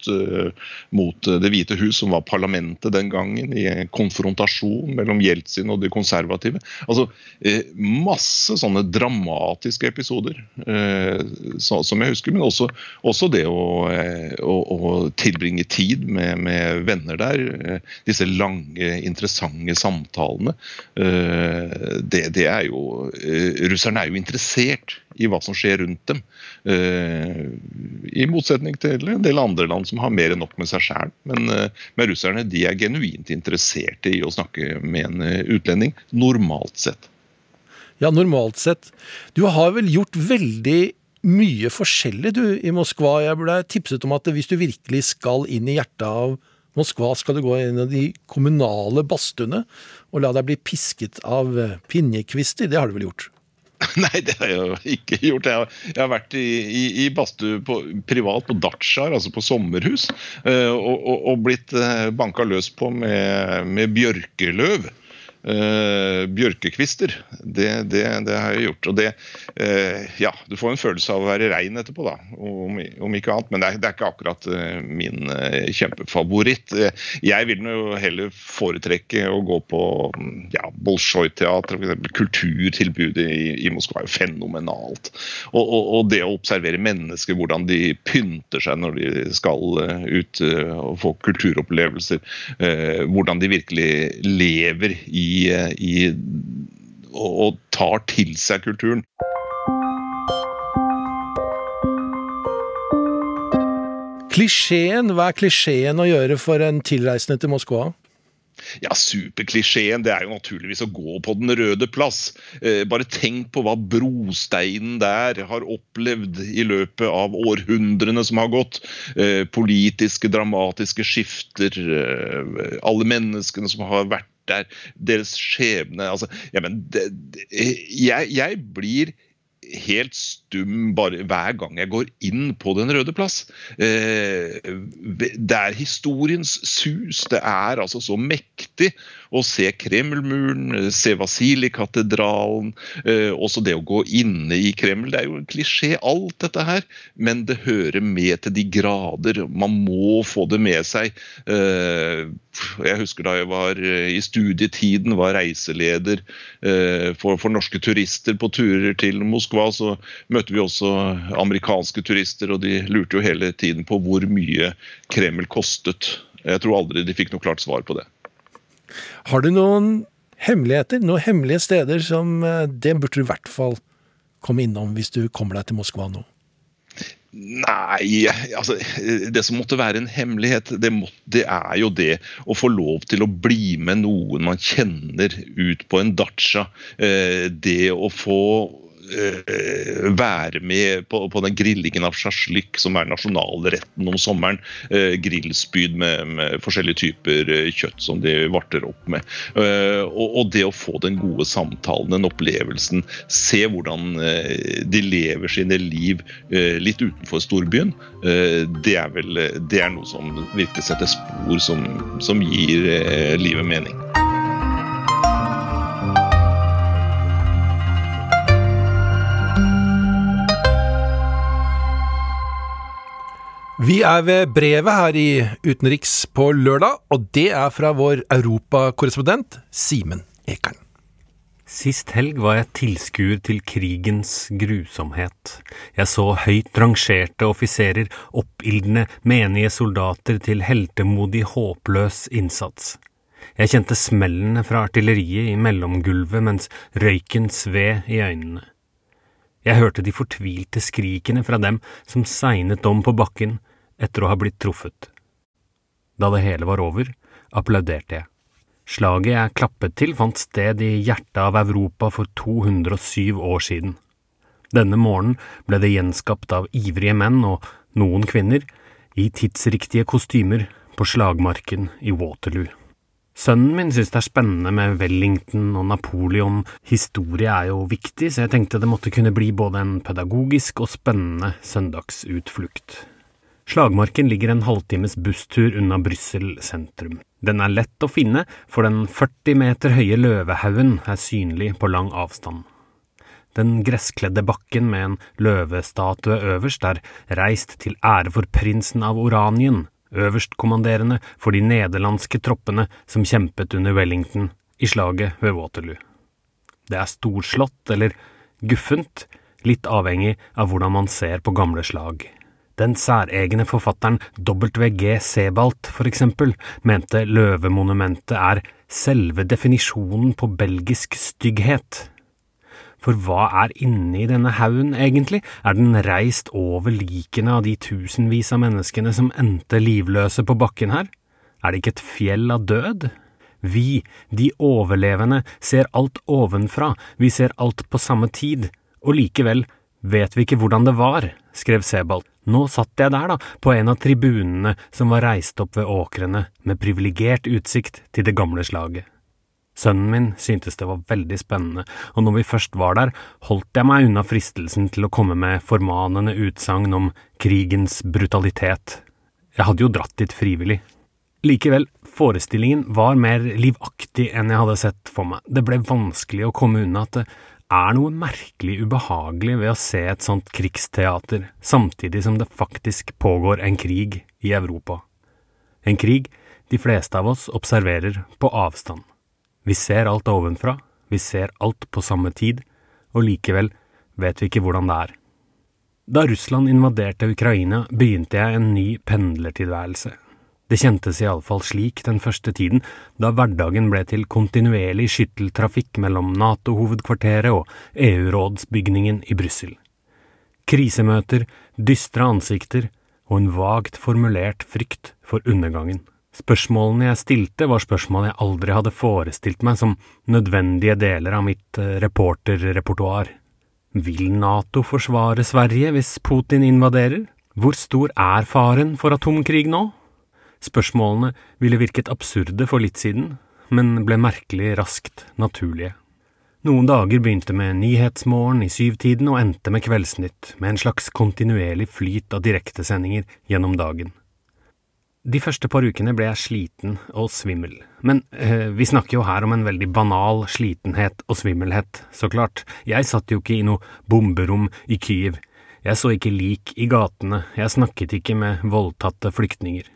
mot Det hvite hus, som var parlamentet den gangen, i konfrontasjon mellom Jeltsin og de konservative. Altså, eh, Masse sånne dramatiske episoder eh, som jeg husker. Men også, også det å, eh, å, å tilbringe tid med, med venner der. eh, Disse lange, interessante samtalene. eh, Det, det er jo eh, Russerne er jo interessert i hva som skjer rundt dem. Eh, I motsetning til en del andre land som har mer enn nok med seg sjæl. Men, eh, men russerne de er genuint interesserte i å snakke med en eh, utlending, normalt sett. Ja, normalt sett. Du har vel gjort veldig mye forskjellig du i Moskva. Jeg ble tipset om at hvis du virkelig skal inn i hjertet av Moskva, skal du gå inn i de kommunale badstuene og la deg bli pisket av pinjekvister. Det har du vel gjort? Nei, det har jeg ikke gjort. Jeg har, jeg har vært i, i, i badstue privat på datsjaer, altså på sommerhus, eh, og, og, og blitt eh, banka løs på med, med bjørkeløv. Uh, bjørkekvister. Det, det, det, har jeg gjort. Og det uh, Ja, du får en følelse av å være rein etterpå, da, om, om ikke annet. Men det er, det er ikke akkurat uh, min kjempefavoritt. jeg vil jo heller foretrekke å gå på ja, Bolsjoj-teater, f.eks. Kulturtilbudet i, i, Moskva er jo fenomenalt. Og, og, og, det å observere mennesker, hvordan de pynter seg når de skal ut og få kulturopplevelser. hvordan de virkelig lever i i, og, og tar til seg kulturen. Klisjeen, hva er klisjeen å gjøre for en tilreisende til Moskva? Ja, Superklisjeen det er jo naturligvis å gå på Den røde plass. Eh, bare tenk på hva brosteinen der har opplevd i løpet av århundrene som har gått. Eh, politiske, dramatiske skifter. Eh, alle menneskene som har vært der. Deres skjebne. Altså, ja, men det, det, jeg, jeg blir helt stum bare hver gang jeg går inn på Den røde plass. Eh, det er historiens sus. Det er altså så mektig å se Kremlmuren, se Vasilikatedralen. Eh, også det å gå inne i Kreml. Det er jo en klisjé, alt dette her, men det hører med til de grader. Man må få det med seg. Eh, jeg husker da jeg var i studietiden, var reiseleder for, for norske turister på turer til Moskva. så møtte vi også amerikanske turister, og de lurte jo hele tiden på hvor mye Kreml kostet. Jeg tror aldri de fikk noe klart svar på det. Har du noen hemmeligheter, noen hemmelige steder som eh, Det burde du i hvert fall komme innom hvis du kommer deg til Moskva nå? Nei, altså Det som måtte være en hemmelighet, det, må, det, er jo det å få lov til å bli med noen man kjenner ut på en dacha. Eh, det å få uh, være med på, på, den grillingen av sjaslik, som er nasjonalretten om sommeren. Uh, grillspyd med, med, forskjellige typer uh, kjøtt som de varter opp med. Og, og, det å få den gode samtalen, den opplevelsen, se hvordan de lever sine liv litt utenfor storbyen, det er vel det er noe som virkelig setter spor, som, som gir livet mening. Vi er ved brevet her i Utenriks på lørdag, og det er fra vår europakorrespondent Simen Ekern. Sist helg var jeg tilskuer til krigens grusomhet. Jeg så høyt rangerte offiserer oppildne menige soldater til heltemodig, håpløs innsats. Jeg kjente smellene fra artilleriet i mellomgulvet mens røyken sved i øynene. Jeg hørte de fortvilte skrikene fra dem som segnet om på bakken etter å ha blitt truffet. Da det hele var over, applauderte jeg. Slaget jeg klappet til, fant sted i hjertet av Europa for 207 år siden. Denne morgenen ble det gjenskapt av ivrige menn og noen kvinner i tidsriktige kostymer på slagmarken i Waterloo. Sønnen min synes det er spennende med Wellington og Napoleon, historie er jo viktig, så jeg tenkte det måtte kunne bli både en pedagogisk og spennende søndagsutflukt. Slagmarken ligger en halvtimes busstur unna Brussel sentrum. Den er lett å finne, for den 40 meter høye løvehaugen er synlig på lang avstand. Den gresskledde bakken med en løvestatue øverst er reist til ære for prinsen av Oranien, øverstkommanderende for de nederlandske troppene som kjempet under Wellington i slaget ved Waterloo. Det er storslått eller guffent, litt avhengig av hvordan man ser på gamle slag. Den særegne forfatteren W.G. Sebalt, for eksempel, mente løvemonumentet er selve definisjonen på belgisk stygghet. For hva er inni denne haugen, egentlig? Er den reist over likene av de tusenvis av menneskene som endte livløse på bakken her? Er det ikke et fjell av død? Vi, de overlevende, ser alt ovenfra, vi ser alt på samme tid, og likevel vet vi ikke hvordan det var, skrev Sebald. Nå satt jeg der, da, på en av tribunene som var reist opp ved åkrene, med privilegert utsikt til det gamle slaget. Sønnen min syntes det var veldig spennende, og når vi først var der, holdt jeg meg unna fristelsen til å komme med formanende utsagn om krigens brutalitet. Jeg hadde jo dratt dit frivillig. Likevel, forestillingen var mer livaktig enn jeg hadde sett for meg. Det ble vanskelig å komme unna at det er noe merkelig ubehagelig ved å se et sånt krigsteater, samtidig som det faktisk pågår en krig i Europa. En krig de fleste av oss observerer på avstand. Vi ser alt ovenfra, vi ser alt på samme tid, og likevel vet vi ikke hvordan det er. Da Russland invaderte Ukraina, begynte jeg en ny pendlertilværelse. Det kjentes iallfall slik den første tiden, da hverdagen ble til kontinuerlig skytteltrafikk mellom NATO-hovedkvarteret og EU-rådsbygningen i Brussel. Krisemøter, dystre ansikter og en vagt formulert frykt for undergangen. Spørsmålene jeg stilte, var spørsmål jeg aldri hadde forestilt meg som nødvendige deler av mitt eh, reporterrepertoar. Vil NATO forsvare Sverige hvis Putin invaderer? Hvor stor er faren for atomkrig nå? Spørsmålene ville virket absurde for litt siden, men ble merkelig raskt naturlige. Noen dager begynte med Nyhetsmorgen i syvtiden og endte med Kveldsnytt, med en slags kontinuerlig flyt av direktesendinger gjennom dagen. De første par ukene ble jeg sliten og svimmel, men øh, vi snakker jo her om en veldig banal slitenhet og svimmelhet, så klart, jeg satt jo ikke i noe bomberom i Kyiv, jeg så ikke lik i gatene, jeg snakket ikke med voldtatte flyktninger.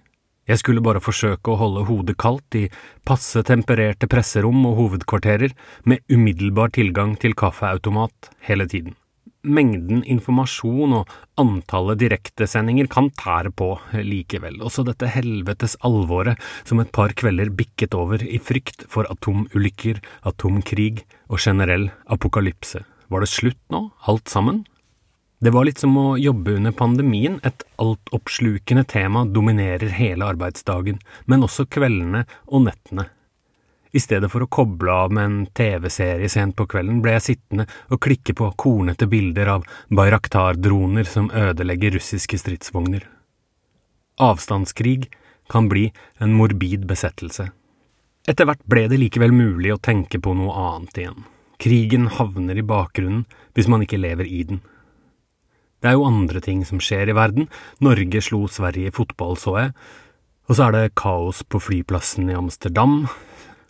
Jeg skulle bare forsøke å holde hodet kaldt i passe tempererte presserom og hovedkvarterer, med umiddelbar tilgang til kaffeautomat hele tiden mengden informasjon og antallet direktesendinger kan tære på likevel, også dette helvetes alvoret som et par kvelder bikket over i frykt for atomulykker, atomkrig og generell apokalypse. Var det slutt nå, alt sammen? Det var litt som å jobbe under pandemien, et altoppslukende tema dominerer hele arbeidsdagen, men også kveldene og nettene i stedet for å koble av med en TV-serie sent på kvelden, ble jeg sittende og klikke på kornete bilder av Bayraktar-droner som ødelegger russiske stridsvogner. Avstandskrig kan bli en morbid besettelse. Etter hvert ble det likevel mulig å tenke på noe annet igjen. Krigen havner i bakgrunnen hvis man ikke lever i den. Det er jo andre ting som skjer i verden. Norge slo Sverige i fotball, så jeg. Og så er det kaos på flyplassen i Amsterdam,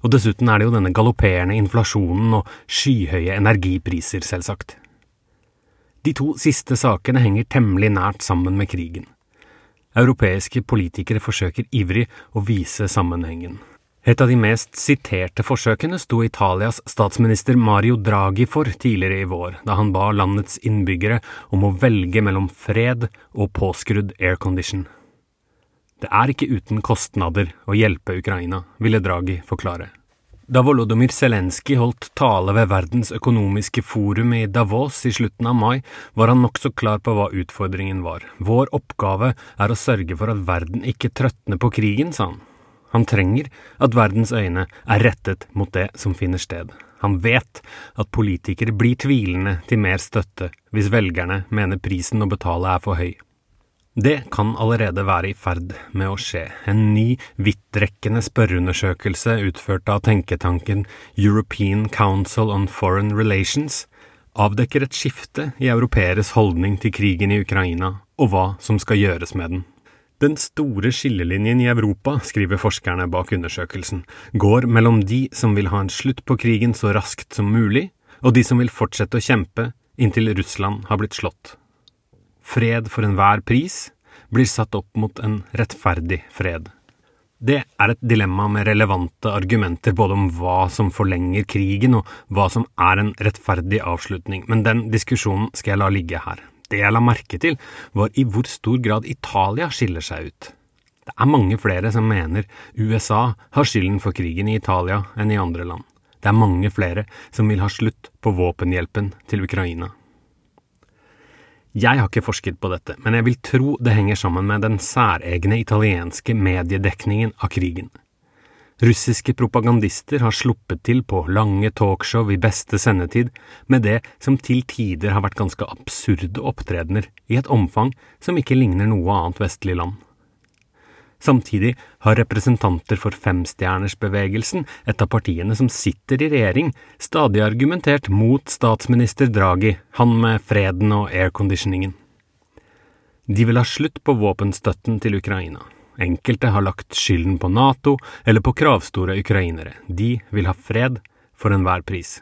og dessuten er det jo denne galopperende inflasjonen og skyhøye energipriser, selvsagt. De to siste sakene henger temmelig nært sammen med krigen. Europeiske politikere forsøker ivrig å vise sammenhengen. Et av de mest siterte forsøkene sto Italias statsminister Mario Draghi for tidligere i vår, da han ba landets innbyggere om å velge mellom fred og påskrudd aircondition. Det er ikke uten kostnader å hjelpe Ukraina, ville Draghi forklare. Da Volodymyr Zelenskyj holdt tale ved Verdens økonomiske forum i Davos i slutten av mai, var han nokså klar på hva utfordringen var. Vår oppgave er å sørge for at verden ikke trøtner på krigen, sa han. Han trenger at verdens øyne er rettet mot det som finner sted. Han vet at politikere blir tvilende til mer støtte hvis velgerne mener prisen å betale er for høy. Det kan allerede være i ferd med å skje. En ny, vidtrekkende spørreundersøkelse utført av tenketanken European Council on Foreign Relations avdekker et skifte i europeeres holdning til krigen i Ukraina og hva som skal gjøres med den. Den store skillelinjen i Europa, skriver forskerne bak undersøkelsen, går mellom de som vil ha en slutt på krigen så raskt som mulig, og de som vil fortsette å kjempe inntil Russland har blitt slått fred for enhver pris, blir satt opp mot en rettferdig fred. Det er et dilemma med relevante argumenter både om hva som forlenger krigen og hva som er en rettferdig avslutning, men den diskusjonen skal jeg la ligge her. Det jeg la merke til, var i hvor stor grad Italia skiller seg ut. Det er mange flere som mener USA har skylden for krigen i Italia enn i andre land. Det er mange flere som vil ha slutt på våpenhjelpen til Ukraina. Jeg har ikke forsket på dette, men jeg vil tro det henger sammen med den særegne italienske mediedekningen av krigen. Russiske propagandister har sluppet til på lange talkshow i beste sendetid med det som til tider har vært ganske absurde opptredener i et omfang som ikke ligner noe annet vestlig land. Samtidig har representanter for femstjernersbevegelsen, et av partiene som sitter i regjering, stadig argumentert mot statsminister Draghi, han med freden og airconditioningen. De vil ha slutt på våpenstøtten til Ukraina. Enkelte har lagt skylden på Nato eller på kravstore ukrainere. De vil ha fred for enhver pris.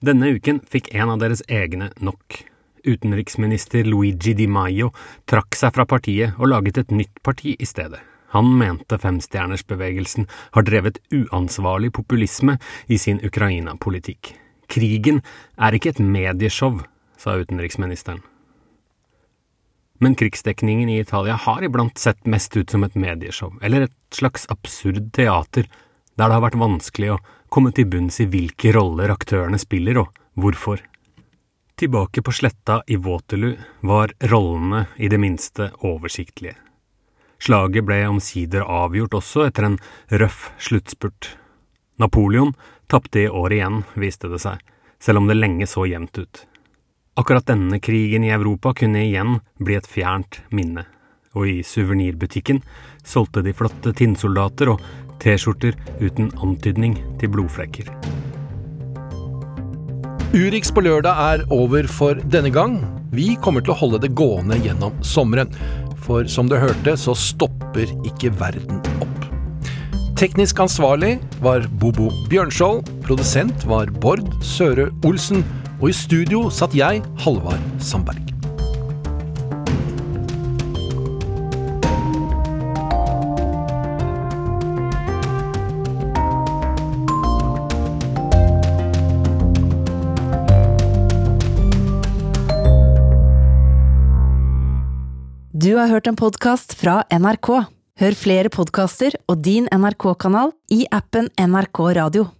Denne uken fikk en av deres egne nok. Utenriksminister Luigi Di Maio trakk seg fra partiet og laget et nytt parti i stedet. Han mente femstjernersbevegelsen har drevet uansvarlig populisme i sin Ukraina-politikk. Krigen er ikke et medieshow, sa utenriksministeren. Men krigsdekningen i Italia har iblant sett mest ut som et medieshow, eller et slags absurd teater, der det har vært vanskelig å komme til bunns i hvilke roller aktørene spiller, og hvorfor. Tilbake på sletta i Waterloo var rollene i det minste oversiktlige. Slaget ble omsider avgjort også etter en røff sluttspurt. Napoleon tapte i år igjen, viste det seg, selv om det lenge så jevnt ut. Akkurat denne krigen i Europa kunne igjen bli et fjernt minne, og i suvenirbutikken solgte de flotte tinnsoldater og T-skjorter uten antydning til blodflekker. Urix på lørdag er over for denne gang. Vi kommer til å holde det gående gjennom sommeren. For som du hørte, så stopper ikke verden opp. Teknisk ansvarlig var Bobo Bjørnskjold. Produsent var Bård Søre Olsen. Og i studio satt jeg, Halvard Sandberg. Du har hørt en podkast fra NRK. Hør flere podkaster og din NRK-kanal i appen NRK Radio.